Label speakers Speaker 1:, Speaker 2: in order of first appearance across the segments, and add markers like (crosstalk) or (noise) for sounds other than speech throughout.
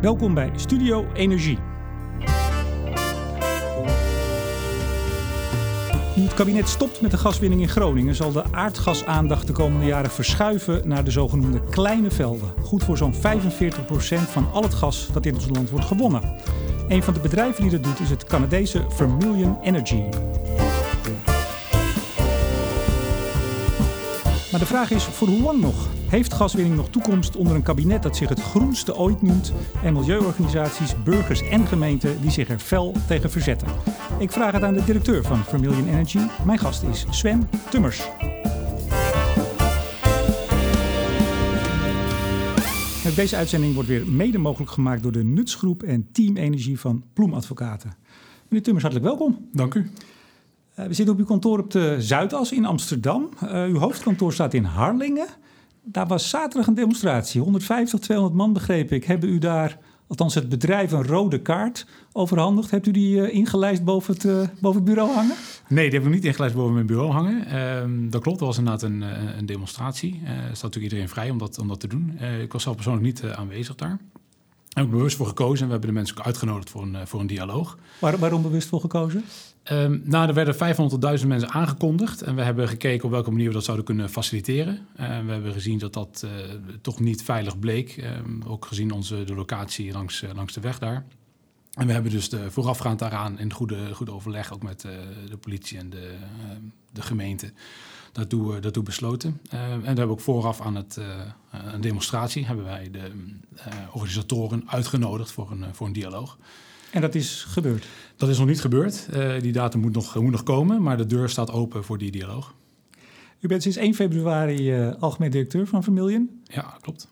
Speaker 1: Welkom bij Studio Energie. Nu het kabinet stopt met de gaswinning in Groningen, zal de aardgasaandacht de komende jaren verschuiven naar de zogenoemde kleine velden. Goed voor zo'n 45% van al het gas dat in ons land wordt gewonnen. Een van de bedrijven die dat doet is het Canadese Vermilion Energy. Maar de vraag is, voor hoe lang nog? Heeft gaswinning nog toekomst onder een kabinet dat zich het groenste ooit noemt en milieuorganisaties, burgers en gemeenten die zich er fel tegen verzetten? Ik vraag het aan de directeur van Vermilion Energy. Mijn gast is Sven Tummers. Deze uitzending wordt weer mede mogelijk gemaakt door de Nutsgroep en Team Energie van Ploemadvocaten. Meneer Tummers, hartelijk welkom.
Speaker 2: Dank u.
Speaker 1: Uh, we zitten op uw kantoor op de Zuidas in Amsterdam. Uh, uw hoofdkantoor staat in Harlingen. Daar was zaterdag een demonstratie. 150, 200 man begreep ik. Hebben u daar, althans het bedrijf, een rode kaart overhandigd? Hebt u die uh, ingelijst boven het, boven het bureau hangen?
Speaker 2: Nee, die heb ik niet ingelijst boven mijn bureau hangen. Ehm, dat klopt, dat was inderdaad een, een demonstratie. Er staat natuurlijk iedereen vrij om dat, om dat te doen. ik was zelf persoonlijk niet aanwezig daar. Daar heb ik bewust voor gekozen en we hebben de mensen ook uitgenodigd voor een, voor een dialoog.
Speaker 1: Waar, waarom bewust voor gekozen?
Speaker 2: Um, nou, er werden 500.000 mensen aangekondigd en we hebben gekeken op welke manier we dat zouden kunnen faciliteren. Uh, we hebben gezien dat dat uh, toch niet veilig bleek, um, ook gezien onze de locatie langs, uh, langs de weg daar. En we hebben dus de, voorafgaand daaraan in goede, goede overleg ook met de politie en de, de gemeente daartoe, daartoe besloten. en we hebben ook vooraf aan het, een demonstratie hebben wij de organisatoren uitgenodigd voor een, voor een dialoog.
Speaker 1: En dat is gebeurd?
Speaker 2: Dat is nog niet gebeurd. Die datum moet nog, moet nog komen, maar de deur staat open voor die dialoog.
Speaker 1: U bent sinds 1 februari uh, algemeen directeur van Vermilion.
Speaker 2: Ja, klopt.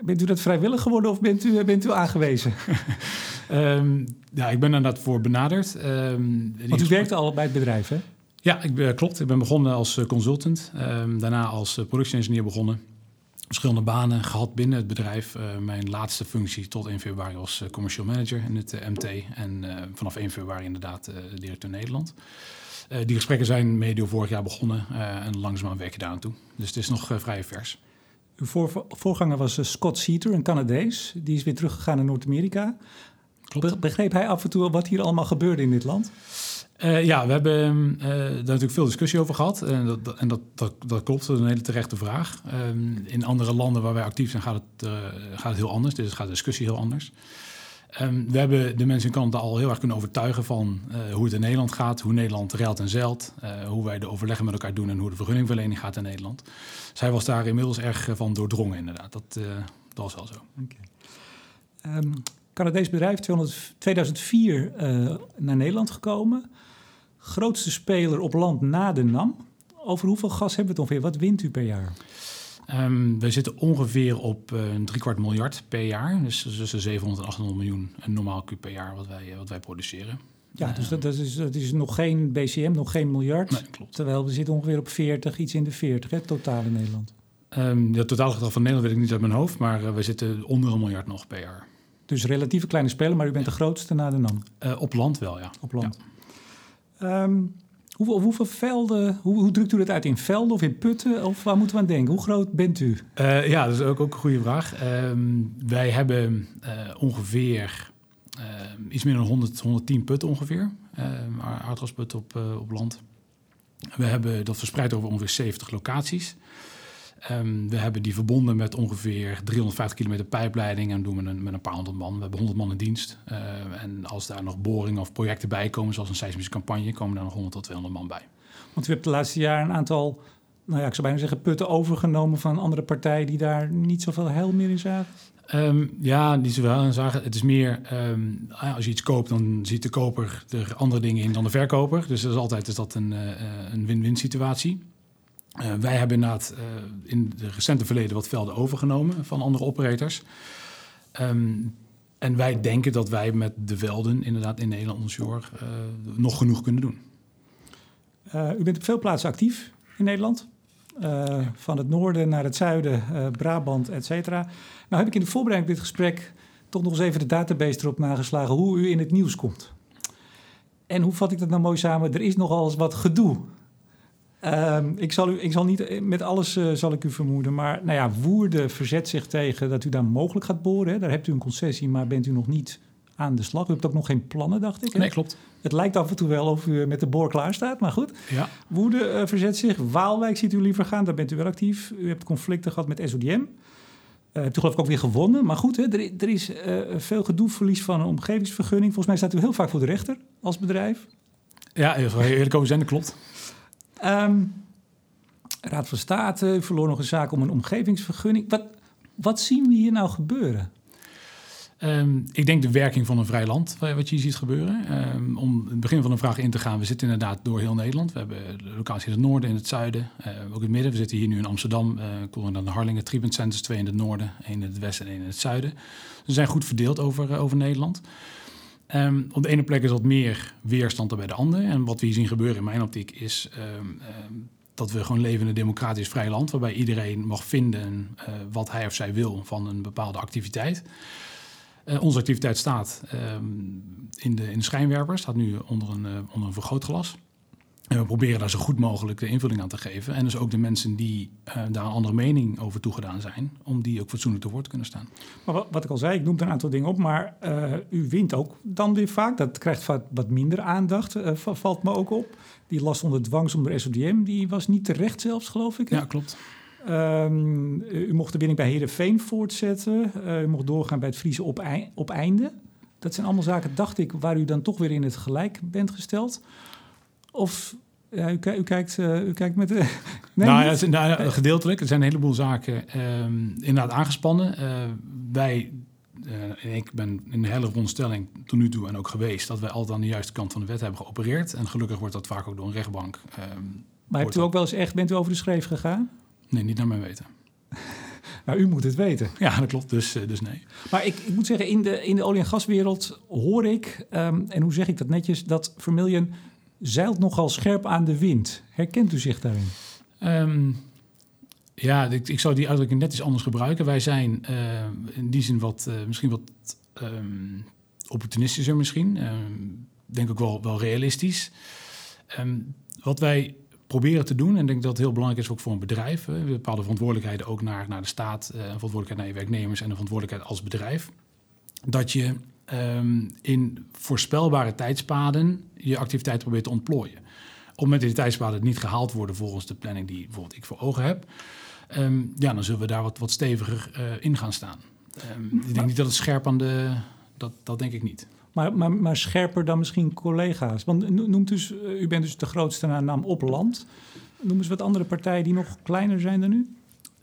Speaker 1: Bent u dat vrijwillig geworden of bent u, bent u aangewezen?
Speaker 2: um, (laughs) ja, ik ben inderdaad voor benaderd. Um,
Speaker 1: Want u werkte al bij het bedrijf, hè?
Speaker 2: Ja, ik, uh, klopt. Ik ben begonnen als consultant. Um, daarna als productie-engineer begonnen verschillende banen gehad binnen het bedrijf. Uh, mijn laatste functie tot 1 februari was uh, commercial manager in het uh, MT. En vanaf 1 februari inderdaad directeur Nederland. die gesprekken zijn medio vorig jaar begonnen en langzaamaan werk je daar aan toe. Dus het is nog vrij vers.
Speaker 1: Uw voor, voorganger was Scott Seater, een Canadees. Die is weer teruggegaan naar Noord-Amerika. Begreep hij af en toe wat hier allemaal gebeurde in dit land?
Speaker 2: Uh, ja, we hebben uh, daar natuurlijk veel discussie over gehad. En dat, en dat, dat, klopt, dat is een hele terechte vraag. Um, in andere landen waar wij actief zijn gaat het, gaat het heel anders. Dus gaat de discussie heel anders. Um, we hebben de mensen in Canada al heel erg kunnen overtuigen van hoe het in Nederland gaat, hoe Nederland reilt en zeilt, hoe wij de overleggen met elkaar doen en hoe de vergunningverlening gaat in Nederland. Zij was daar inmiddels erg van doordrongen, inderdaad. Dat, dat was wel zo.
Speaker 1: Okay. Um, Canadees bedrijf, 200, 2004 naar Nederland gekomen grootste speler op land na de NAM. Over hoeveel gas hebben we het ongeveer? Wat wint u per jaar?
Speaker 2: Um, we zitten ongeveer op uh, een driekwart miljard per jaar. Dus tussen 700 en 800 miljoen een normaal Q per jaar wat wij, wat wij produceren.
Speaker 1: Ja, dus dat, dat, is, dat is nog geen BCM, nog geen miljard.
Speaker 2: Nee, klopt.
Speaker 1: Terwijl we zitten ongeveer op 40, iets in de 40, hè, totaal in Nederland.
Speaker 2: Um, het totale getal van Nederland weet ik niet uit mijn hoofd, maar uh, we zitten onder een miljard nog per jaar.
Speaker 1: Dus relatief kleine speler, maar u bent de grootste na de NAM?
Speaker 2: Uh, op land wel, ja.
Speaker 1: Op land. Ja. Um, hoeveel, hoeveel velden, hoe, hoe, drukt u dat uit in velden of in putten? Of waar moeten we aan denken? Hoe groot bent u?
Speaker 2: Uh, ja, dat is ook, ook een goede vraag. Um, wij hebben uh, ongeveer uh, iets meer dan 100, 110 putten ongeveer. aardgasputten op, op land. We hebben dat verspreid over ongeveer 70 locaties. Um, we hebben die verbonden met ongeveer 350 kilometer pijpleiding en doen we een, met een paar honderd man. We hebben 100 man in dienst. Uh, en als daar nog boringen of projecten bij komen, zoals een seismische campagne, komen daar nog 100 tot 200 man bij.
Speaker 1: Want u hebt de laatste jaren een aantal, nou ja, ik zou bijna zeggen, putten overgenomen van andere partijen die daar niet zoveel heil meer in zagen?
Speaker 2: Um, ja, niet zoveel in zagen. Het is meer, um, als je iets koopt, dan ziet de koper er andere dingen in dan de verkoper. Dus dat is altijd is dat een, uh, een win-win situatie. Uh, wij hebben inderdaad uh, in het recente verleden wat velden overgenomen van andere operators. Um, en wij denken dat wij met de velden inderdaad in Nederland onshore uh, nog genoeg kunnen doen.
Speaker 1: u bent op veel plaatsen actief in Nederland. Van het noorden naar het zuiden, Brabant, et cetera. Nou heb ik in de voorbereiding op dit gesprek toch nog eens even de database erop nageslagen hoe u in het nieuws komt. En hoe vat ik dat nou mooi samen? Er is nogal eens wat gedoe Ehm, ik, zal u, ik zal niet met alles uh, zal ik u vermoeden, maar nou ja, Woerde verzet zich tegen dat u daar mogelijk gaat boren. Hè? Daar hebt u een concessie, maar bent u nog niet aan de slag. U hebt ook nog geen plannen, dacht ik. Hè?
Speaker 2: Nee, klopt.
Speaker 1: Het lijkt af en toe wel of u met de boor klaar staat, maar goed.
Speaker 2: Ja.
Speaker 1: Woede uh, verzet zich. Waalwijk ziet u liever gaan, daar bent u wel actief. U hebt conflicten gehad met SODM. Uh, hebt u geloof ik ook weer gewonnen. Maar goed, hè, er, er is uh, veel gedoe, verlies van een omgevingsvergunning. Volgens mij staat u heel vaak voor de rechter als bedrijf.
Speaker 2: Ja, eerlijk over zijn, dat klopt.
Speaker 1: Um, Raad van State, verloor nog een zaak om een omgevingsvergunning. Wat, wat zien we hier nou gebeuren?
Speaker 2: Um, ik denk de werking van een vrij land, wat je ziet gebeuren. Um, om het begin van de vraag in te gaan, we zitten inderdaad door heel Nederland. We hebben locaties in het noorden, in het zuiden, uh, ook in het midden. We zitten hier nu in Amsterdam, uh, komen dan de Harlingen Treatment Centers, twee in het noorden, één in het westen en één in het zuiden. Ze zijn goed verdeeld over, uh, over Nederland. Um, op de ene plek is wat meer weerstand dan bij de andere. En wat we hier zien gebeuren in mijn optiek is dat we gewoon leven in een democratisch vrij land, waarbij iedereen mag vinden wat hij of zij wil van een bepaalde activiteit. Uh, onze activiteit staat in, de, in de schijnwerper, staat nu onder een, uh, onder een vergrootglas. En we proberen daar zo goed mogelijk de invulling aan te geven. En dus ook de mensen die uh, daar een andere mening over toegedaan zijn, om die ook fatsoenlijk te woord kunnen staan.
Speaker 1: Maar wat, wat ik al zei, ik noemde een aantal dingen op, maar u wint ook dan weer vaak. Dat krijgt vaak wat minder aandacht, valt me ook op. Die last onder dwang zonder SODM, die was niet terecht zelfs, geloof ik.
Speaker 2: Hè? Ja, klopt.
Speaker 1: Um, u mocht de winning bij Herenveen voortzetten. U mocht doorgaan bij het Friese op, op einde. Dat zijn allemaal zaken, dacht ik, waar u dan toch weer in het gelijk bent gesteld. Of ja, u, u, kijkt, uh, u kijkt met. (laughs) nee,
Speaker 2: nou, ja, nou, gedeeltelijk. Er zijn een heleboel zaken um, inderdaad aangespannen. Uh, wij, uh, ik ben in de hele rondstelling tot nu toe en ook geweest, dat wij altijd aan de juiste kant van de wet hebben geopereerd. En gelukkig wordt dat vaak ook door een rechtbank.
Speaker 1: Um, maar hebt u ook wel eens echt, bent u over de schreef gegaan?
Speaker 2: Nee, niet naar mijn weten. (laughs)
Speaker 1: nou, u moet het weten.
Speaker 2: Ja, dat klopt. Dus, dus nee.
Speaker 1: Maar ik, ik moet zeggen, in de, in de olie- en gaswereld hoor ik, um, en hoe zeg ik dat netjes, dat Vermilion zeilt nogal scherp aan de wind. Herkent u zich daarin?
Speaker 2: Um, ja, ik, ik, zou die uitdrukking net iets anders gebruiken. Wij zijn uh, in die zin wat, uh, misschien wat um, opportunistischer misschien. denk ook wel, wel realistisch. wat wij proberen te doen. En ik denk dat het heel belangrijk is ook voor een bedrijf. We bepaalde verantwoordelijkheden ook naar, naar de staat, uh, verantwoordelijkheid naar je werknemers en een verantwoordelijkheid als bedrijf. Dat je um, in voorspelbare tijdspaden je activiteit probeert te ontplooien. Op het moment dat die tijdspaden niet gehaald worden volgens de planning die bijvoorbeeld ik voor ogen heb, um, ja, dan zullen we daar wat, wat steviger uh, in gaan staan. Um, ik denk niet dat het scherp aan de. Dat, dat denk ik niet.
Speaker 1: Maar, maar, maar scherper dan misschien collega's. Want noemt dus, u bent dus de grootste naam op land. Noem eens wat andere partijen die nog kleiner zijn dan u?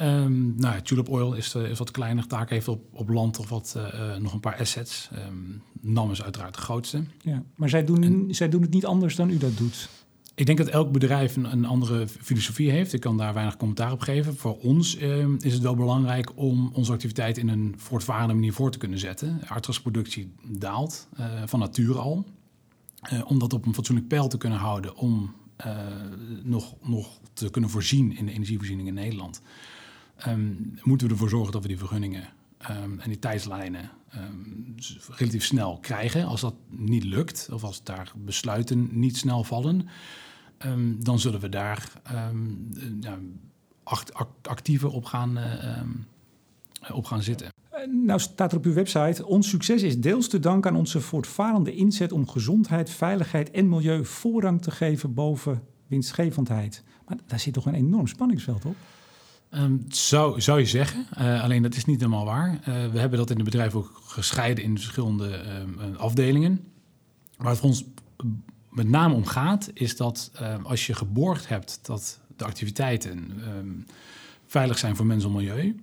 Speaker 2: Um, nou ja, Tulip Oil is, uh, is wat kleiner. Taak heeft op, op land of wat, uh, nog een paar assets. Um, NAM is uiteraard de grootste.
Speaker 1: Ja, maar zij doen, en, zij doen het niet anders dan u dat doet.
Speaker 2: Ik denk dat elk bedrijf een, een, andere filosofie heeft. Ik kan daar weinig commentaar op geven. Voor ons uh, is het wel belangrijk om onze activiteit in een voortvarende manier voor te kunnen zetten. Aardgasproductie daalt uh, van nature al. Om dat op een fatsoenlijk peil te kunnen houden om nog, nog te kunnen voorzien in de energievoorziening in Nederland. Um, moeten we ervoor zorgen dat we die vergunningen um, en die tijdslijnen um, relatief snel krijgen. Als dat niet lukt, of als daar besluiten niet snel vallen, dan zullen we daar ja, act, act, actiever op gaan, uh, op gaan zitten.
Speaker 1: Nou staat er op uw website: ons succes is deels te danken aan onze voortvarende inzet om gezondheid, veiligheid en milieu voorrang te geven boven winstgevendheid. Maar daar zit toch een enorm spanningsveld op?
Speaker 2: Um, zou, je zeggen. Uh, alleen dat is niet helemaal waar. Uh, we hebben dat in het bedrijf ook gescheiden in verschillende um, afdelingen. Waar het voor ons met name om gaat, is dat um, als je geborgd hebt dat de activiteiten veilig zijn voor mensen en milieu.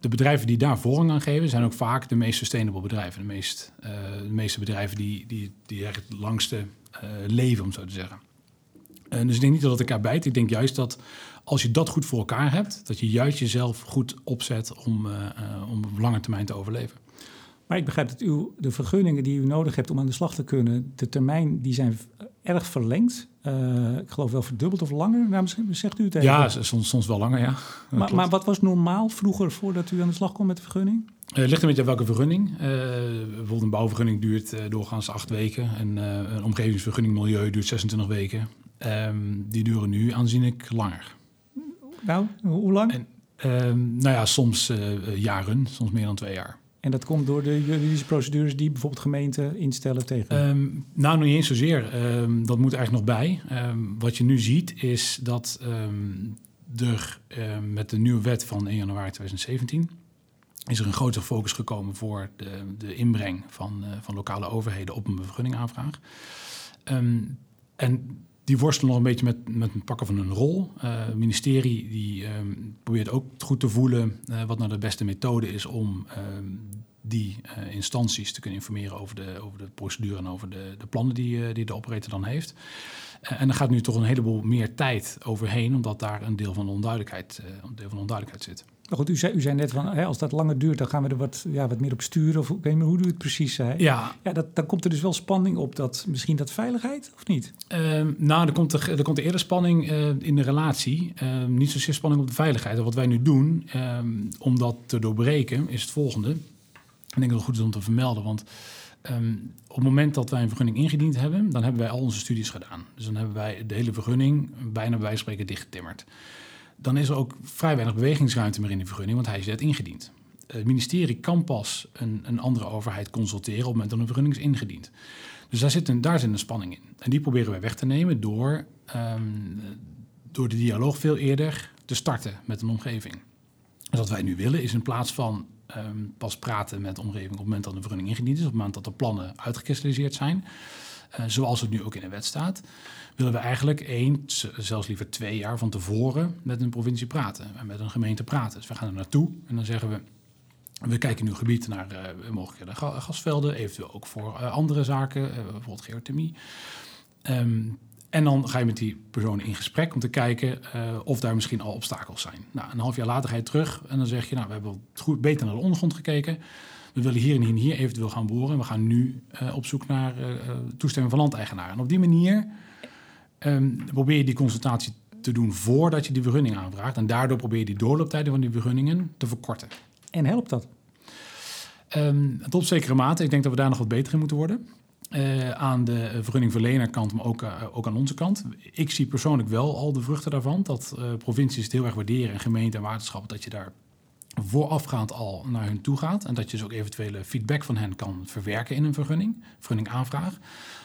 Speaker 2: De bedrijven die daar voorrang aan geven, zijn ook vaak de meest sustainable bedrijven. De, meest, de meeste bedrijven die, die, die het langste leven, om zo te zeggen. Dus ik denk niet dat het elkaar bijt. Ik denk juist dat als je dat goed voor elkaar hebt, dat je juist jezelf goed opzet om, uh, uh, om op lange termijn te overleven.
Speaker 1: Maar ik begrijp dat u de vergunningen die u nodig hebt om aan de slag te kunnen, de termijn, die zijn erg verlengd. Uh, ik geloof wel verdubbeld of langer. Nou, misschien zegt u het even.
Speaker 2: Ja, soms, soms wel langer, ja.
Speaker 1: Maar, maar, wat was normaal vroeger voordat u aan de slag kwam met de vergunning?
Speaker 2: Het ligt een beetje aan welke vergunning. Uh, bijvoorbeeld een bouwvergunning duurt doorgaans acht weken. En een omgevingsvergunning milieu duurt 26 weken. Ehm, die duren nu aanzienlijk langer.
Speaker 1: Nou, hoe lang?
Speaker 2: En, ehm, nou ja, soms uh, jaren, soms meer dan twee jaar.
Speaker 1: En dat komt door de juridische procedures die bijvoorbeeld gemeenten instellen tegen?
Speaker 2: Um, nou, nog niet eens zozeer. dat moet eigenlijk nog bij. wat je nu ziet is dat er met de nieuwe wet van 1 januari 2017 is er een grotere focus gekomen voor de, de inbreng van, uh, van lokale overheden op een vergunningaanvraag. En die worstelen nog een beetje met, met het pakken van hun rol. Uh, het ministerie die, um, probeert ook goed te voelen uh, wat nou de beste methode is om um, die instanties te kunnen informeren over de, over de procedure en over de, de plannen die, die de operator dan heeft. en er gaat nu toch een heleboel meer tijd overheen, omdat daar een deel van de onduidelijkheid, een deel van de onduidelijkheid zit.
Speaker 1: Maar goed, u zei, u zei net van hè, als dat langer duurt, dan gaan we er wat, ja, wat meer op sturen. Of ik weet niet hoe u het precies zei.
Speaker 2: Ja,
Speaker 1: ja dat, dan komt er dus wel spanning op dat misschien dat veiligheid, of niet?
Speaker 2: Uh, nou, er komt, er, er komt eerder spanning uh, in de relatie. Uh, niet zozeer spanning op de veiligheid. En wat wij nu doen, ehm, om dat te doorbreken, is het volgende. Ik denk dat het goed is om te vermelden, want um, op het moment dat wij een vergunning ingediend hebben, dan hebben wij al onze studies gedaan. Dus dan hebben wij de hele vergunning bijna bij wijze van spreken dichtgetimmerd dan is er ook vrij weinig bewegingsruimte meer in die vergunning, want hij is net ingediend. Het ministerie kan pas een, een andere overheid consulteren op het moment dat een vergunning is ingediend. Dus daar zit, een, daar zit een spanning in. En die proberen wij weg te nemen door, um, door de dialoog veel eerder te starten met een omgeving. Dus wat wij nu willen is in plaats van um, pas praten met de omgeving op het moment dat een vergunning ingediend is, op het moment dat de plannen uitgekristalliseerd zijn, uh, zoals het nu ook in de wet staat, willen we eigenlijk één, zelfs liever twee jaar van tevoren met een provincie praten en met een gemeente praten. Dus we gaan er naartoe en dan zeggen we. We kijken nu gebied naar uh, mogelijke gasvelden, eventueel ook voor uh, andere zaken, uh, bijvoorbeeld geothermie. Um, en dan ga je met die persoon in gesprek om te kijken of daar misschien al obstakels zijn. Nou, een half jaar later ga je terug en dan zeg je, nou, we hebben goed beter naar de ondergrond gekeken. We willen hier en hier en hier eventueel gaan boren. We gaan nu op zoek naar toestemming van landeigenaren. En op die manier um, probeer je die consultatie te doen voordat je die vergunning aanvraagt. En daardoor probeer je die doorlooptijden van die vergunningen te verkorten.
Speaker 1: En helpt dat?
Speaker 2: Um, tot zekere mate. Ik denk dat we daar nog wat beter in moeten worden. Uh, aan de vergunningverlenerkant, maar ook, uh, ook aan onze kant. Ik zie persoonlijk wel al de vruchten daarvan. Dat uh, provincies het heel erg waarderen en gemeenten en waterschappen... dat je daar voorafgaand al naar hun toe gaat. En dat je dus ook eventuele feedback van hen kan verwerken in een vergunning, vergunningaanvraag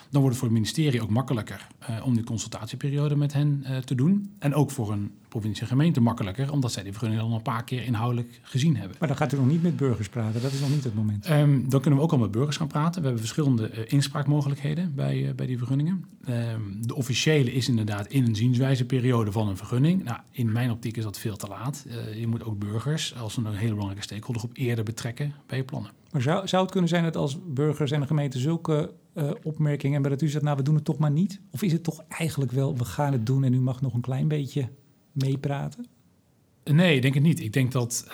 Speaker 2: dan wordt het voor het ministerie ook makkelijker uh, om die consultatieperiode met hen uh, te doen. En ook voor een provincie en gemeente makkelijker, omdat zij die vergunning al een paar keer inhoudelijk gezien hebben.
Speaker 1: Maar dan gaat u nog niet met burgers praten, dat is nog niet het moment.
Speaker 2: Um, dan kunnen we ook al met burgers gaan praten. We hebben verschillende uh, inspraakmogelijkheden bij, bij die vergunningen. Um, de officiële is inderdaad in een zienswijzeperiode van een vergunning. Nou, in mijn optiek is dat veel te laat. je moet ook burgers als een hele belangrijke stakeholder op eerder betrekken bij je plannen.
Speaker 1: Maar zou, zou het kunnen zijn dat als burgers en de gemeente zulke uh, opmerkingen en bij dat u zegt, nou we doen het toch maar niet? Of is het toch eigenlijk wel, we gaan het doen en u mag nog een klein beetje meepraten?
Speaker 2: Nee, ik denk het niet. Ik denk dat uh,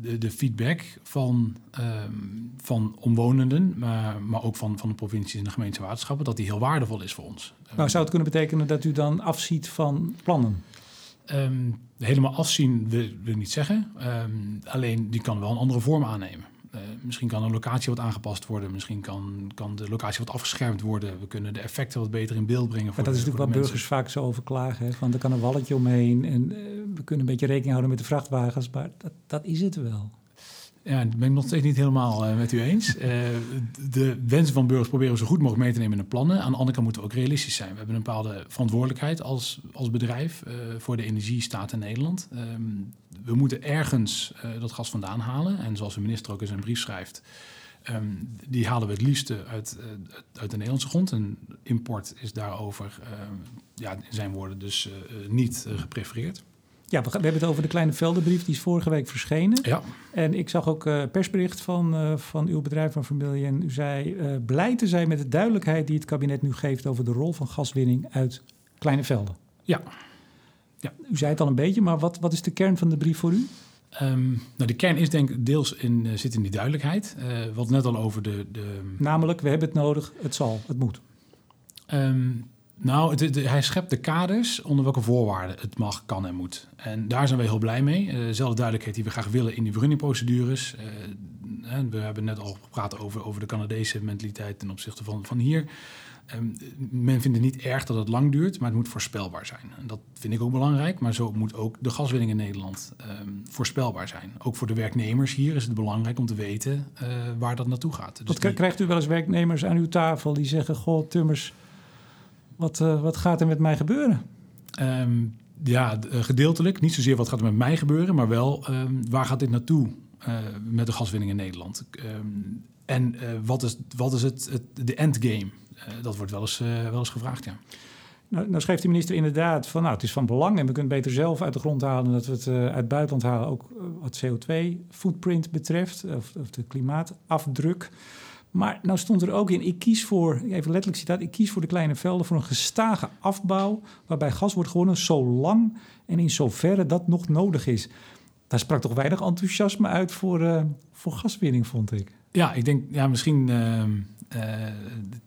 Speaker 2: de, de, feedback van, um, van omwonenden, maar, maar ook van, van de provincies en de gemeente waterschappen, dat die heel waardevol is voor ons.
Speaker 1: Nou, zou het kunnen betekenen dat u dan afziet van plannen?
Speaker 2: Um, helemaal afzien wil, wil ik niet zeggen. Um, alleen die kan wel een andere vorm aannemen. Uh, misschien kan een locatie wat aangepast worden. Misschien kan, kan de locatie wat afgeschermd worden. We kunnen de effecten wat beter in beeld brengen.
Speaker 1: Voor maar dat is natuurlijk wat burgers vaak zo over klagen. Hè? Van er kan een walletje omheen en uh, we kunnen een beetje rekening houden met de vrachtwagens. Maar dat, dat is het wel.
Speaker 2: Ja, dat ben ik nog steeds niet helemaal uh, met u eens. De wensen van burgers proberen we zo goed mogelijk mee te nemen in de plannen. Aan de andere kant moeten we ook realistisch zijn. We hebben een bepaalde verantwoordelijkheid als, als bedrijf voor de energiestaat in Nederland. Um, we moeten ergens dat gas vandaan halen. En zoals de minister ook in zijn brief schrijft, um, die halen we het liefste uit, uit de Nederlandse grond. En import is daarover, ja, in zijn woorden, dus niet geprefereerd.
Speaker 1: Ja, we, we, hebben het over de kleine veldenbrief. Die is vorige week verschenen.
Speaker 2: Ja.
Speaker 1: En ik zag ook uh, persbericht van, uh, van uw bedrijf van Familie. En u zei uh, blij te zijn met de duidelijkheid die het kabinet nu geeft... over de rol van gaswinning uit kleine velden.
Speaker 2: Ja.
Speaker 1: Ja. U zei het al een beetje, maar wat, wat is de kern van de brief voor u?
Speaker 2: Um, nou, de kern is denk ik deels in, zit in die duidelijkheid. wat net al over de, de...
Speaker 1: Namelijk, we hebben het nodig, het zal, het moet.
Speaker 2: Um, nou, het, hij schept de kaders onder welke voorwaarden het mag, kan en moet. En daar zijn we heel blij mee. Uh, dezelfde duidelijkheid die we graag willen in die vergunningprocedures. Uh, we hebben net al gepraat over, over de Canadese mentaliteit ten opzichte van, van hier. Ehm, men vindt het niet erg dat het lang duurt, maar het moet voorspelbaar zijn. En dat vind ik ook belangrijk, maar zo moet ook de gaswinning in Nederland ehm, voorspelbaar zijn. Ook voor de werknemers hier is het belangrijk om te weten uh, waar dat naartoe gaat.
Speaker 1: Dus Krijgt u wel eens werknemers aan uw tafel die zeggen: Goh, Tummers, wat, uh, wat gaat er met mij gebeuren?
Speaker 2: Um, ja, eh, gedeeltelijk. Niet zozeer wat gaat er met mij gebeuren, maar wel waar gaat dit naartoe met de gaswinning in Nederland? en wat is, wat is het, het de endgame? Eh, dat wordt wel eens, eh, wel eens gevraagd, ja.
Speaker 1: Nou, nou schreef de minister inderdaad van nou, het is van belang en we kunnen beter zelf uit de grond halen dat we het uh, uit buitenland halen, ook wat CO2-footprint betreft, of, of, de klimaatafdruk. Maar nou stond er ook in, ik kies voor, even letterlijk citaat, ik kies voor de kleine velden voor een gestage afbouw waarbij gas wordt gewonnen zolang en in zoverre dat nog nodig is. Daar sprak toch weinig enthousiasme uit voor, voor gaswinning, vond ik.
Speaker 2: Ja, ik denk, ja, misschien ehm, uh,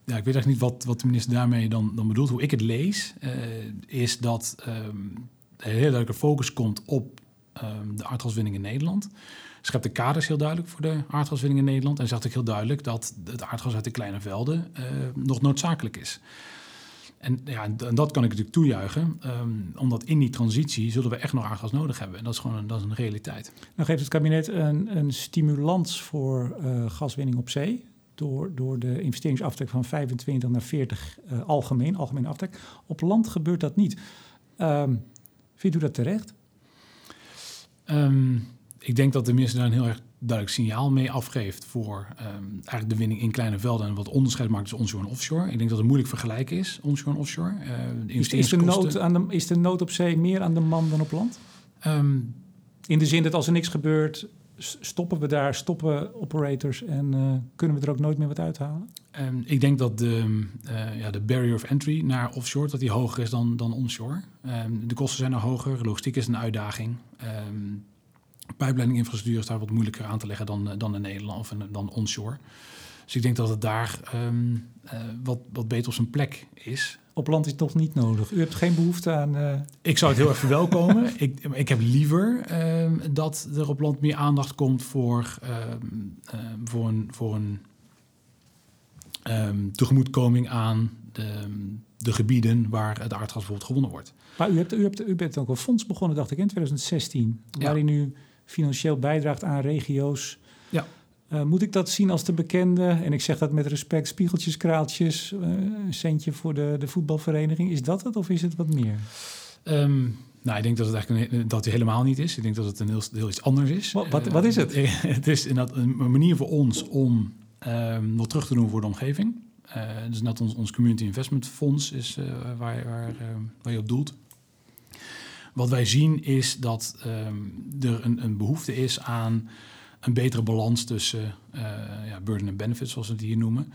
Speaker 2: ja, ik weet echt niet wat, wat de minister daarmee dan, dan bedoelt. Hoe ik het lees, uh, is dat um, er heel duidelijke focus komt op um, de aardgaswinning in Nederland. Schept de kaders heel duidelijk voor de aardgaswinning in Nederland. En zegt ook heel duidelijk dat het aardgas uit de kleine velden uh, nog noodzakelijk is. En, ja, en dat kan ik natuurlijk toejuichen, um, omdat in die transitie zullen we echt nog aardgas nodig hebben. En dat is gewoon een, dat is een realiteit.
Speaker 1: Nou geeft het kabinet een, een stimulans voor uh, gaswinning op zee door, door de investeringsaftrek van 25 naar 40 uh, eh, algemeen, algemeen aftrek. Op land gebeurt dat niet. Um, vindt u dat terecht?
Speaker 2: Um, ik denk dat de minister daar een heel erg duidelijk signaal mee afgeeft voor um, eigenlijk de winning in kleine velden en wat onderscheid maakt tussen onshore en offshore. Ik denk dat het moeilijk vergelijken is, onshore en offshore. Uh,
Speaker 1: de is, is, de nood aan de, is de nood op zee meer aan de man dan op land? Um, in de zin dat als er niks gebeurt, stoppen we daar, stoppen operators en uh, kunnen we er ook nooit meer wat uithalen?
Speaker 2: Um, ik denk dat de, uh, ja, de barrier of entry naar offshore dat die hoger is dan, dan onshore. Um, de kosten zijn er hoger, logistiek is een uitdaging. Um, pijpleidinginfrastructuur is daar wat moeilijker aan te leggen dan, eh, dan in Nederland of in, dan onshore. Dus ik denk dat het daar um, uh, wat, wat beter op zijn plek is.
Speaker 1: Op land is het toch niet nodig? U hebt geen behoefte aan... Uh...
Speaker 2: Ik zou het heel erg verwelkomen. (laughs) ik, ik heb liever uh, dat er op land meer aandacht komt voor, voor een, voor een tegemoetkoming aan de, de, gebieden waar het aardgas bijvoorbeeld gewonnen wordt.
Speaker 1: Maar u, hebt, u, hebt, u bent ook een fonds begonnen, dacht ik, in 2016, waarin u financieel bijdraagt aan regio's.
Speaker 2: Ja.
Speaker 1: Uh, moet ik dat zien als de bekende, en ik zeg dat met respect, spiegeltjes, kraaltjes, uh, een centje voor de, de voetbalvereniging. Is dat het of is het wat meer?
Speaker 2: Um, nou, ik denk dat het eigenlijk een, dat het helemaal niet is. Ik denk dat het een heel, heel iets anders is.
Speaker 1: Wat, wat, wat is het?
Speaker 2: Uh, (laughs) het is inderdaad een manier voor ons om um, wat terug te doen voor de omgeving. dus net ons, ons Community Investment Fonds is waar, waar, waar je op doelt. Wat wij zien is dat um, er een, een, behoefte is aan een betere balans tussen uh, ja, burden en benefits, zoals we het hier noemen.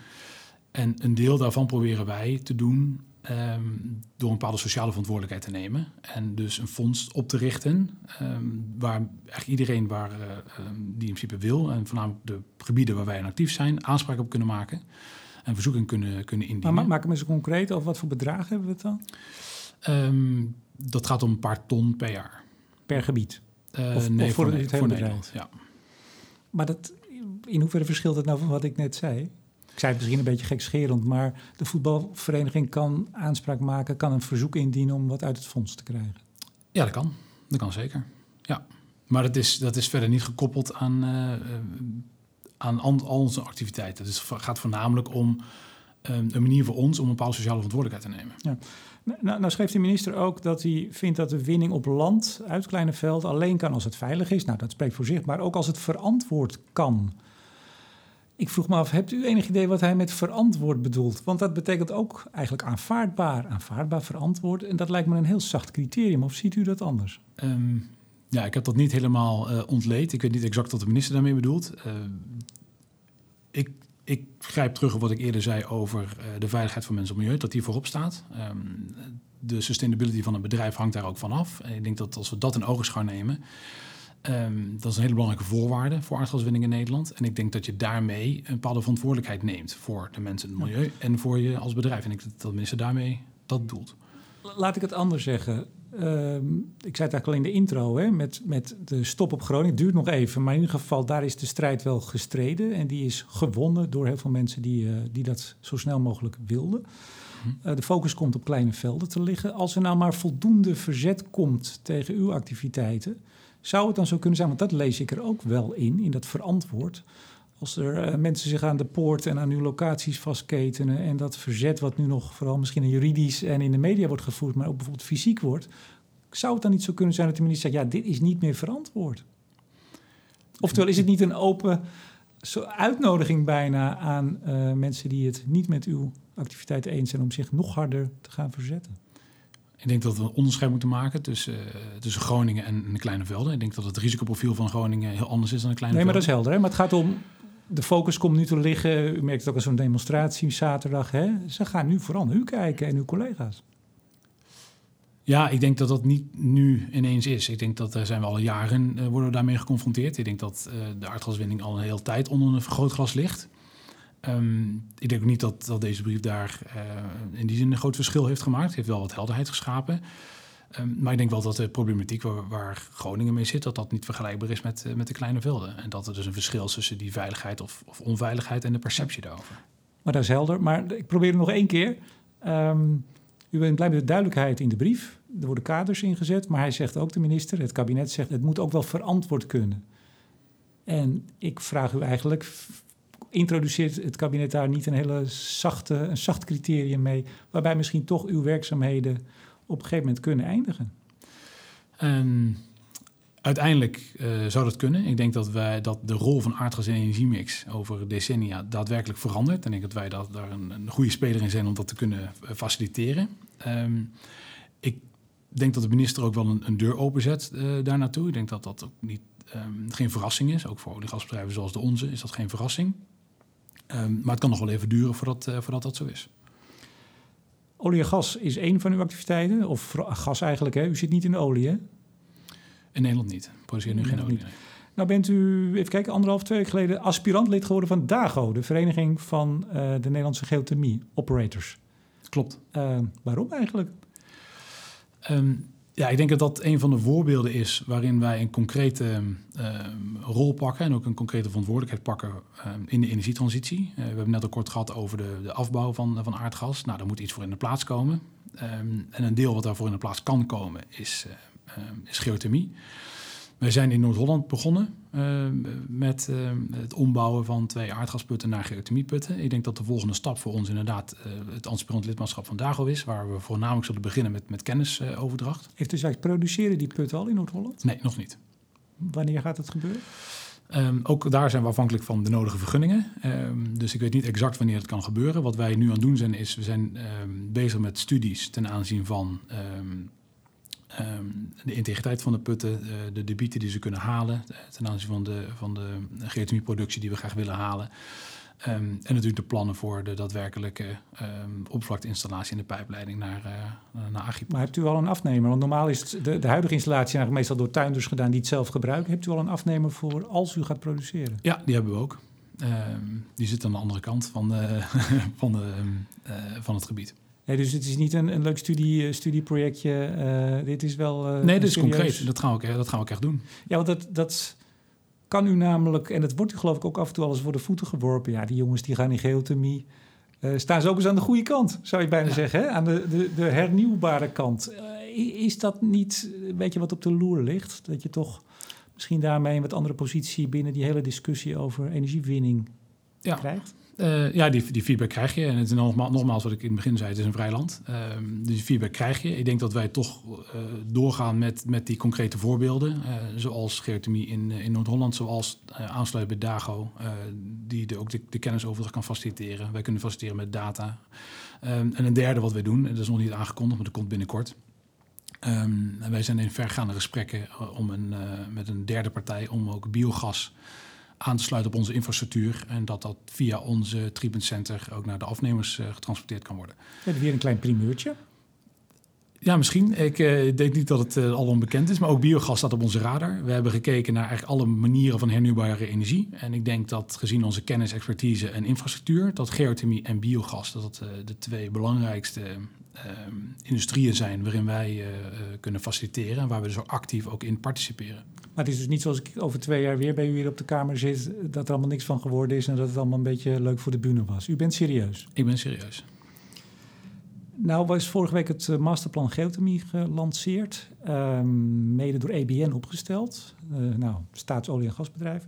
Speaker 2: En een deel daarvan proberen wij te doen um, door een bepaalde sociale verantwoordelijkheid te nemen. En dus een fonds op te richten um, waar echt iedereen waar, uh, die in principe wil, en voornamelijk de gebieden waar wij actief zijn, aanspraak op kunnen maken. En verzoeken kunnen, kunnen indienen.
Speaker 1: Maar maak hem eens concreet over wat voor bedragen hebben we het dan?
Speaker 2: Dat gaat om een paar ton per jaar.
Speaker 1: Per gebied?
Speaker 2: Uh, of, nee, of voor, voor, het bedrijf? Ja.
Speaker 1: Maar dat, in hoeverre verschilt dat nou van wat ik net zei? Ik zei het misschien een beetje gekscherend, maar de voetbalvereniging kan aanspraak maken, kan een verzoek indienen om wat uit het fonds te krijgen.
Speaker 2: Ja, dat kan. Dat kan zeker. Ja. Maar dat is, dat is verder niet gekoppeld aan, uh, aan al onze activiteiten. Dus het gaat voornamelijk om um, een manier voor ons om een bepaalde sociale verantwoordelijkheid te nemen.
Speaker 1: Ja. Nou, nou schreef de minister ook dat hij vindt dat de winning op land uit kleine velden alleen kan als het veilig is. Nou, dat spreekt voor zich, maar ook als het verantwoord kan. Ik vroeg me af, hebt u enig idee wat hij met verantwoord bedoelt? Want dat betekent ook eigenlijk aanvaardbaar. Aanvaardbaar, verantwoord. En dat lijkt me een heel zacht criterium. Of ziet u dat anders?
Speaker 2: Um, ja, ik heb dat niet helemaal uh, ontleed. Ik weet niet exact wat de minister daarmee bedoelt. Uh, ik ik grijp terug op wat ik eerder zei over uh, de veiligheid van mensen en milieu, dat die voorop staat. Um, de sustainability van een bedrijf hangt daar ook van af. En ik denk dat als we dat in ogenschouw nemen, um, dat is een hele belangrijke voorwaarde voor aardgaswinning in Nederland. En ik denk dat je daarmee een bepaalde verantwoordelijkheid neemt voor de mensen en het milieu en voor je als bedrijf. En ik denk dat de minister daarmee dat doelt.
Speaker 1: Laat ik het anders zeggen. Ehm, ik zei het eigenlijk al in de intro, hè, met, met de stop op Groningen. Het duurt nog even, maar in ieder geval, daar is de strijd wel gestreden. En die is gewonnen door heel veel mensen die, uh, die dat zo snel mogelijk wilden. Uh, de focus komt op kleine velden te liggen. Als er nou maar voldoende verzet komt tegen uw activiteiten, zou het dan zo kunnen zijn, want dat lees ik er ook wel in, in dat verantwoord. Als er uh, mensen zich aan de poort en aan uw locaties vastketenen en dat verzet wat nu nog vooral misschien juridisch en in de media wordt gevoerd, maar ook bijvoorbeeld fysiek wordt, zou het dan niet zo kunnen zijn dat de minister zegt, ja, dit is niet meer verantwoord? Oftewel, is het niet een open uitnodiging bijna aan uh, mensen die het niet met uw activiteiten eens zijn om zich nog harder te gaan verzetten?
Speaker 2: Ik denk dat we een onderscheid moeten maken tussen, uh, tussen Groningen en de kleine velden. Ik denk dat het risicoprofiel van Groningen heel anders is dan de kleine velden.
Speaker 1: Nee, maar dat is helder. Hè? Maar het gaat om de focus komt nu te liggen. U merkt het ook als zo'n demonstratie zaterdag. Hè? Ze gaan nu vooral naar u kijken en uw collega's.
Speaker 2: Ja, ik denk dat dat niet nu ineens is. Ik denk dat daar zijn we al jaren uh, worden we daarmee geconfronteerd. Ik denk dat uh, de aardgaswinning al een hele tijd onder een vergrootglas ligt. Um, ik denk ook niet dat, dat deze brief daar uh, in die zin een groot verschil heeft gemaakt. Het heeft wel wat helderheid geschapen. Um, maar ik denk wel dat de problematiek waar, waar, Groningen mee zit, dat dat niet vergelijkbaar is met, uh, met de kleine velden. En dat er dus een verschil is tussen die veiligheid of, of onveiligheid en de perceptie daarover.
Speaker 1: Maar dat is helder. Maar ik probeer het nog één keer. Um, u bent blij met de duidelijkheid in de brief. Er worden kaders ingezet, maar hij zegt ook, de minister, het kabinet zegt, het moet ook wel verantwoord kunnen. En ik vraag u eigenlijk, introduceert het kabinet daar niet een hele zachte, een zacht criterium mee, waarbij misschien toch uw werkzaamheden op een gegeven moment kunnen eindigen?
Speaker 2: Um, uiteindelijk uh, zou dat kunnen. Ik denk dat, wij, dat de rol van aardgas en energiemix over decennia daadwerkelijk verandert. En ik denk dat wij daar een, een goede speler in zijn om dat te kunnen uh, faciliteren. Um, ik denk dat de minister ook wel een, een deur openzet uh, daar naartoe. Ik denk dat dat ook niet, um, geen verrassing is. Ook voor oliegasbedrijven zoals de onze is dat geen verrassing. Maar het kan nog wel even duren voordat, voordat dat zo is.
Speaker 1: Olie en gas is één van uw activiteiten, of gas eigenlijk. Hè? U zit niet in de olie, hè?
Speaker 2: In Nederland niet. Produceer nu geen olie. Nee.
Speaker 1: Nou bent u, even kijken, anderhalf, twee weken geleden aspirant lid geworden van DAGO, de Vereniging van uh, de Nederlandse Geothermie Operators.
Speaker 2: Klopt.
Speaker 1: Uh, waarom eigenlijk?
Speaker 2: Um, ja, ik denk dat dat een van de voorbeelden is waarin wij een concrete uh, rol pakken en ook een concrete verantwoordelijkheid pakken uh, in de energietransitie. Uh, we hebben net al kort gehad over de, de afbouw van, van aardgas. Nou, daar moet iets voor in de plaats komen. En een deel wat daarvoor in de plaats kan komen is, is geothermie. Wij zijn in Noord-Holland begonnen uh, met uh, het ombouwen van twee aardgasputten naar geothermieputten. Ik denk dat de volgende stap voor ons inderdaad uh, het aspirant lidmaatschap van DAGO is, waar we voornamelijk zullen beginnen met, met kennisoverdracht.
Speaker 1: Heeft u gezegd, produceren die putten al in Noord-Holland?
Speaker 2: Nee, nog niet.
Speaker 1: Wanneer gaat het gebeuren?
Speaker 2: Um, ook daar zijn we afhankelijk van de nodige vergunningen. Um, dus ik weet niet exact wanneer het kan gebeuren. Wat wij nu aan het doen zijn, is we zijn um, bezig met studies ten aanzien van de integriteit van de putten, uh, de debieten die ze kunnen halen ten aanzien van de, van de geothermieproductie die we graag willen halen. Um, en natuurlijk de plannen voor de daadwerkelijke um, oppervlakteinstallatie in de pijpleiding naar, uh, naar.
Speaker 1: Maar hebt u al een afnemer? Want normaal is de, de huidige installatie eigenlijk meestal door tuinders gedaan die het zelf gebruiken. Hebt u al een afnemer voor als u gaat produceren?
Speaker 2: Ja, die hebben we ook. die zit aan de andere kant van, de, (laughs) van, de, uh, van het gebied.
Speaker 1: Nee, dus het is niet een, een leuk studie, studieprojectje. Uh, dit is wel. Uh,
Speaker 2: nee, dit is concreet. Dat gaan, we ook, dat gaan we ook echt doen.
Speaker 1: Ja, want dat, dat kan u namelijk, en dat wordt u geloof ik ook af en toe alles voor de voeten geworpen. Ja, die jongens die gaan in geothermie. Uh, staan ze ook eens aan de goede kant, zou je bijna ja. zeggen, hè? aan de, de, de hernieuwbare kant. is dat niet een beetje wat op de loer ligt? Dat je toch misschien daarmee een wat andere positie binnen die hele discussie over energiewinning ja. krijgt?
Speaker 2: Uh, ja, die, die feedback krijg je. En het is nogmaals, nogmaals wat ik in het begin zei, het is een vrij land. Uh, die feedback krijg je. Ik denk dat wij toch uh, doorgaan met, met die concrete voorbeelden. zoals geothermie in, in Noord-Holland, zoals aansluiten bij DAGO. die de, ook de, kennisoverdracht kan faciliteren. Wij kunnen faciliteren met data. Um, en een derde wat wij doen, dat is nog niet aangekondigd, maar dat komt binnenkort. Um, en wij zijn in vergaande gesprekken om een, met een derde partij om ook biogas aan te sluiten op onze infrastructuur. En dat dat via onze treatment center ook naar de afnemers uh, getransporteerd kan worden.
Speaker 1: Heb je weer een klein primeurtje?
Speaker 2: Ja, misschien. Ik uh, denk niet dat het uh, al onbekend is, maar ook biogas staat op onze radar. We hebben gekeken naar eigenlijk alle manieren van hernieuwbare energie. En ik denk dat gezien onze kennis, expertise en infrastructuur, dat geothermie en biogas dat, dat uh, de twee belangrijkste ehm, industrieën zijn waarin wij kunnen faciliteren en waar we dus ook actief ook in participeren.
Speaker 1: Maar het is dus niet zoals ik over twee jaar weer bij u hier op de kamer zit, dat er allemaal niks van geworden is en dat het allemaal een beetje leuk voor de bühne was. U bent serieus?
Speaker 2: Ik ben serieus.
Speaker 1: Nou was vorige week het eh, masterplan geothermie gelanceerd, ehm, mede door EBN opgesteld, uh, nou, staatsolie- en gasbedrijf.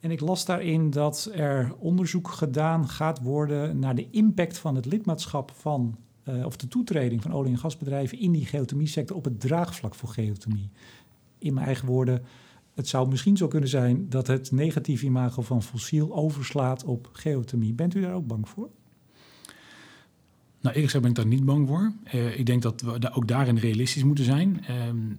Speaker 1: En ik las daarin dat er onderzoek gedaan gaat worden naar de impact van het lidmaatschap van, uh, of de toetreding van olie- en gasbedrijven in die geothermie-sector op het draagvlak voor geothermie. In mijn eigen woorden, het zou misschien zo kunnen zijn dat het negatieve imago van fossiel overslaat op geothermie. Bent u daar ook bang voor?
Speaker 2: Nou, eerlijk gezegd ben ik daar niet bang voor. Uh, ik denk dat we ook daarin realistisch moeten zijn. Uh,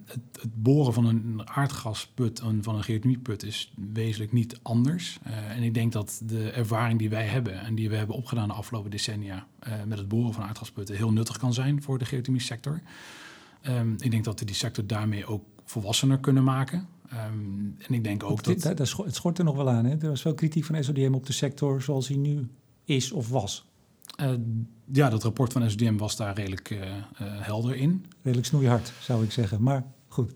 Speaker 2: het, het, boren van een aardgasput en van een geothermieput is wezenlijk niet anders. Uh, en ik denk dat de ervaring die wij hebben en die we hebben opgedaan de afgelopen decennia uh, met het boren van aardgasputten heel nuttig kan zijn voor de geothermie sector. Um, ik denk dat we die sector daarmee ook volwassener kunnen maken. Um, en ik denk ook
Speaker 1: het,
Speaker 2: dat...
Speaker 1: dat... Het schort er nog wel aan. Hè? Er was wel kritiek van SODM op de sector zoals hij nu is of was.
Speaker 2: Uh, ja, dat rapport van SDM was daar redelijk uh, uh, helder in.
Speaker 1: Redelijk snoeihard, zou ik zeggen. Maar goed.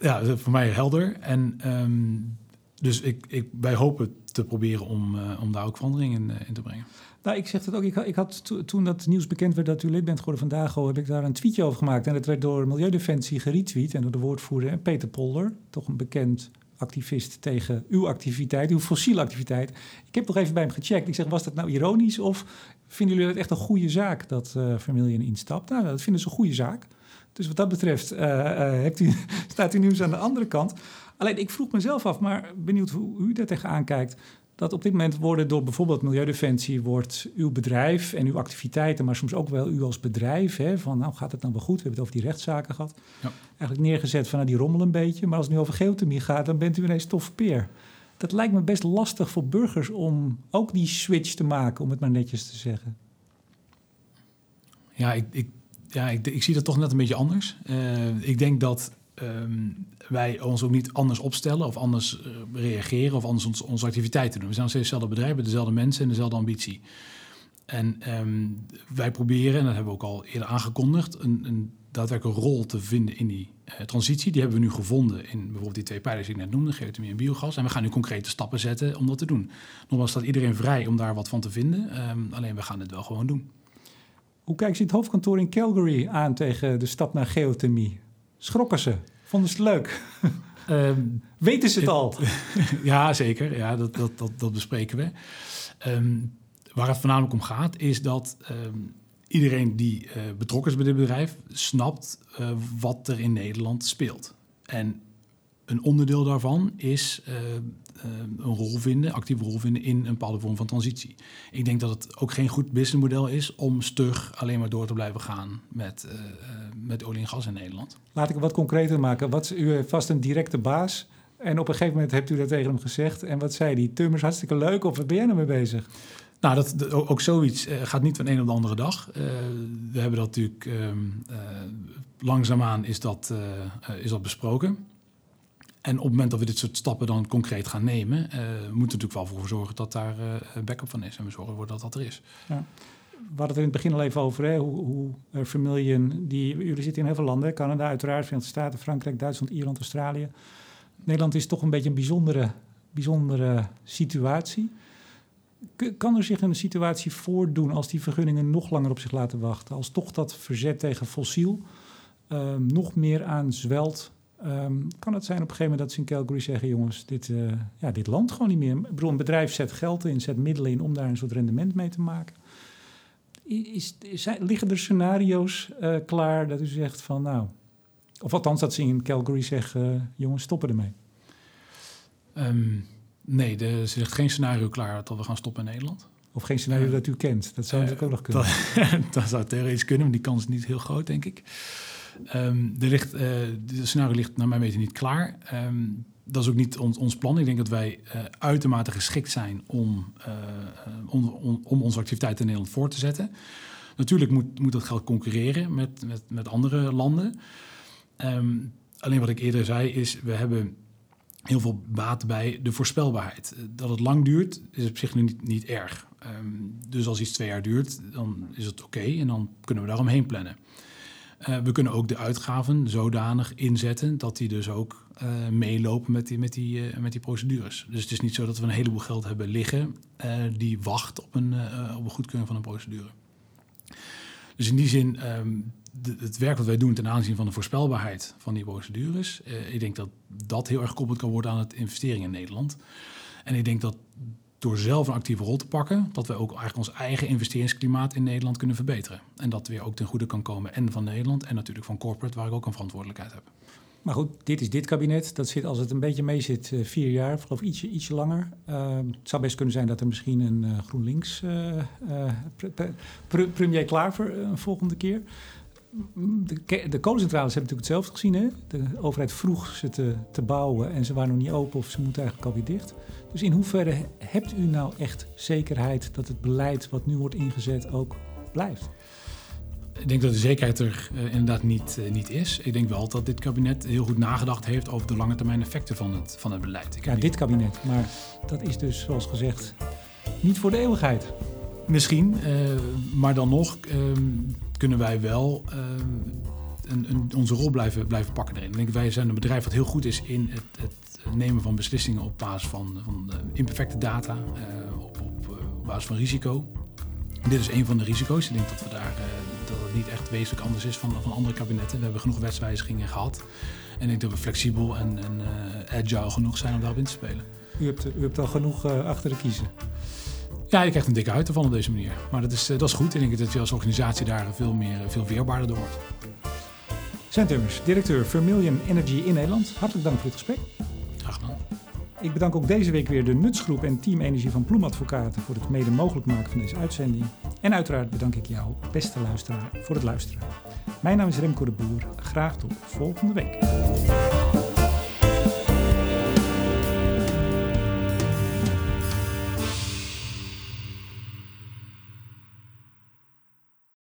Speaker 2: Ja, voor mij helder. En um, dus ik, ik, wij hopen te proberen om, om daar ook verandering in, in te brengen.
Speaker 1: Nou, ik zeg het ook. Ik, ik had to, toen dat nieuws bekend werd dat u lid bent geworden vandaag, heb ik daar een tweetje over gemaakt. En dat werd door Milieudefensie geretweet en door de woordvoerder Peter Polder, toch een bekend activist tegen uw activiteit, uw fossiele activiteit. Ik heb nog even bij hem gecheckt. Ik zeg, was dat nou ironisch of vinden jullie het echt een goede zaak dat uh, instapt? Nou, dat vinden ze een goede zaak. Dus wat dat betreft hebt u, (laughs) staat u nieuws aan de andere kant. Alleen ik vroeg mezelf af, maar benieuwd hoe u daar tegenaan kijkt. Dat op dit moment worden door bijvoorbeeld Milieudefensie wordt uw bedrijf en uw activiteiten, maar soms ook wel u als bedrijf, hè, van nou gaat het nou wel goed, we hebben het over die rechtszaken gehad, ja. eigenlijk neergezet van nou die rommel een beetje, maar als het nu over geothermie gaat, dan bent u ineens tof peer. Dat lijkt me best lastig voor burgers om ook die switch te maken, om het maar netjes te zeggen.
Speaker 2: Ja, ik, ik ja, ik, ik, zie dat toch net een beetje anders. Uh, ik denk dat um, wij ons ook niet anders opstellen of anders uh, reageren of anders ons, onze activiteiten doen. We zijn nog steeds hetzelfde bedrijf, dezelfde mensen en dezelfde ambitie. En um, wij proberen, en dat hebben we ook al eerder aangekondigd, een, een rol te vinden in die uh, transitie. Die hebben we nu gevonden in bijvoorbeeld die twee pijlers die ik net noemde, geothermie en biogas. En we gaan nu concrete stappen zetten om dat te doen. Nogmaals staat iedereen vrij om daar wat van te vinden. Um, alleen we gaan het wel gewoon doen.
Speaker 1: Hoe kijken ze het hoofdkantoor in Calgary aan tegen de stap naar geothermie? Schrokken ze? Vonden ze het leuk? Um, (laughs) Weten ze het al? (laughs)
Speaker 2: ja, zeker. Ja, dat, dat, dat, dat bespreken we. Um, waar het voornamelijk om gaat, is dat um, iedereen die uh, betrokken is bij dit bedrijf snapt uh, wat er in Nederland speelt. En een onderdeel daarvan is een rol vinden, actieve rol vinden in een bepaalde vorm van transitie. Ik denk dat het ook geen goed businessmodel is om stug alleen maar door te blijven gaan met, uh, met olie en gas in Nederland.
Speaker 1: Laat ik het wat concreter maken. Wat, u heeft vast een directe baas. En op een gegeven moment hebt u dat tegen hem gezegd. En wat zei hij? Tum is hartstikke leuk of wat ben jij nou mee bezig?
Speaker 2: Nou, dat, ook zoiets uh, gaat niet van een op de andere dag. Uh, we hebben dat natuurlijk um, langzaamaan is dat, is dat besproken. En op het moment dat we dit soort stappen dan concreet gaan nemen, uh, moeten we natuurlijk wel voor zorgen dat daar uh, backup van is. En we zorgen ervoor dat dat er is.
Speaker 1: Ja. We hadden het in het begin al even over, hè? hoe, hoe die, jullie zitten in heel veel landen, Canada uiteraard, Verenigde Staten, Frankrijk, Duitsland, Ierland, Australië. Nederland is toch een beetje een bijzondere, bijzondere situatie. Kan er zich een situatie voordoen als die vergunningen nog langer op zich laten wachten? Als toch dat verzet tegen fossiel nog meer aan zwelt Um, kan het zijn op een gegeven moment dat ze in Calgary zeggen: jongens, dit, uh, ja, dit landt gewoon niet meer. Ik bedoel, een bedrijf zet geld in, zet middelen in om daar een soort rendement mee te maken. Is, is, liggen er scenario's uh, klaar dat u zegt van nou, of althans dat ze in Calgary zeggen: uh, jongens, stoppen ermee?
Speaker 2: Um, nee, er ligt geen scenario klaar dat we gaan stoppen in Nederland.
Speaker 1: Of geen scenario dat u kent. Dat zou natuurlijk ook nog kunnen. (laughs)
Speaker 2: Dat, dat zou theoretisch kunnen, maar die kans is niet heel groot, denk ik. Um, de scenario ligt naar mijn weten niet klaar. Um, dat is ook niet ons, plan. Ik denk dat wij uh, uitermate geschikt zijn om, uh, om, om, onze activiteiten in Nederland voor te zetten. Natuurlijk moet, moet dat geld concurreren met, met, met andere landen. Um, alleen wat ik eerder zei is, we hebben heel veel baat bij de voorspelbaarheid. Dat het lang duurt, is op zich niet, niet erg. Ehm, dus als iets twee jaar duurt, dan is het oké en dan kunnen we daaromheen plannen. Uh, we kunnen ook de uitgaven zodanig inzetten dat die dus ook uh, meelopen met die, met, die, uh, met die procedures. Dus het is niet zo dat we een heleboel geld hebben liggen die wacht op een, op een goedkeuring van een procedure. Dus in die zin, de, het werk wat wij doen ten aanzien van de voorspelbaarheid van die procedures, ik denk dat dat heel erg gekoppeld kan worden aan het investeringen in Nederland. En ik denk dat door zelf een actieve rol te pakken, dat we ook eigenlijk ons eigen investeringsklimaat in Nederland kunnen verbeteren. En dat weer ook ten goede kan komen en van Nederland en natuurlijk van corporate, waar ik ook een verantwoordelijkheid heb.
Speaker 1: Maar goed, dit is dit kabinet. Dat zit, als het een beetje mee zit, uh, vier jaar, geloof ietsje, ietsje langer. Uh, het zou best kunnen zijn dat er misschien een uh, GroenLinks premier Klaver een volgende keer. De, de kolencentrales hebben natuurlijk hetzelfde gezien. Hè? De overheid vroeg ze te, te bouwen en ze waren nog niet open of ze moeten eigenlijk alweer dicht. Dus in hoeverre hebt u nou echt zekerheid dat het beleid wat nu wordt ingezet ook blijft?
Speaker 2: Ik denk dat de zekerheid er uh, inderdaad niet, uh, niet is. Ik denk wel dat dit kabinet heel goed nagedacht heeft over de lange termijn effecten van het, van het beleid.
Speaker 1: Ik ja, dit kabinet. Maar dat is dus, zoals gezegd, niet voor de eeuwigheid.
Speaker 2: Misschien, uh, maar dan nog kunnen wij wel een, een, onze rol blijven, blijven pakken erin. Ik denk, wij zijn een bedrijf wat heel goed is in het, het nemen van beslissingen op basis van, van imperfecte data, op, op, op basis van risico. Dit is een van de risico's. Ik denk dat we daar dat het niet echt wezenlijk anders is van, van andere kabinetten. We hebben genoeg wetswijzigingen gehad. En ik denk dat we flexibel en, agile genoeg zijn om daarop in te spelen.
Speaker 1: U hebt, u hebt al genoeg achter de kiezen.
Speaker 2: Ja, je krijgt een dikke uit ervan op deze manier. Maar dat is, uh, dat is goed. Ik denk dat je als organisatie daar veel, meer, veel weerbaarder door wordt.
Speaker 1: Zijn Tummers, directeur Vermilion Energy in Nederland. Hartelijk dank voor het gesprek.
Speaker 2: Graag gedaan.
Speaker 1: Ik bedank ook deze week weer de Nutsgroep en Team Energie van Ploemadvocaten voor het mede mogelijk maken van deze uitzending. En uiteraard bedank ik jou, beste luisteraar, voor het luisteren. Mijn naam is Remco de Boer. Graag tot volgende week.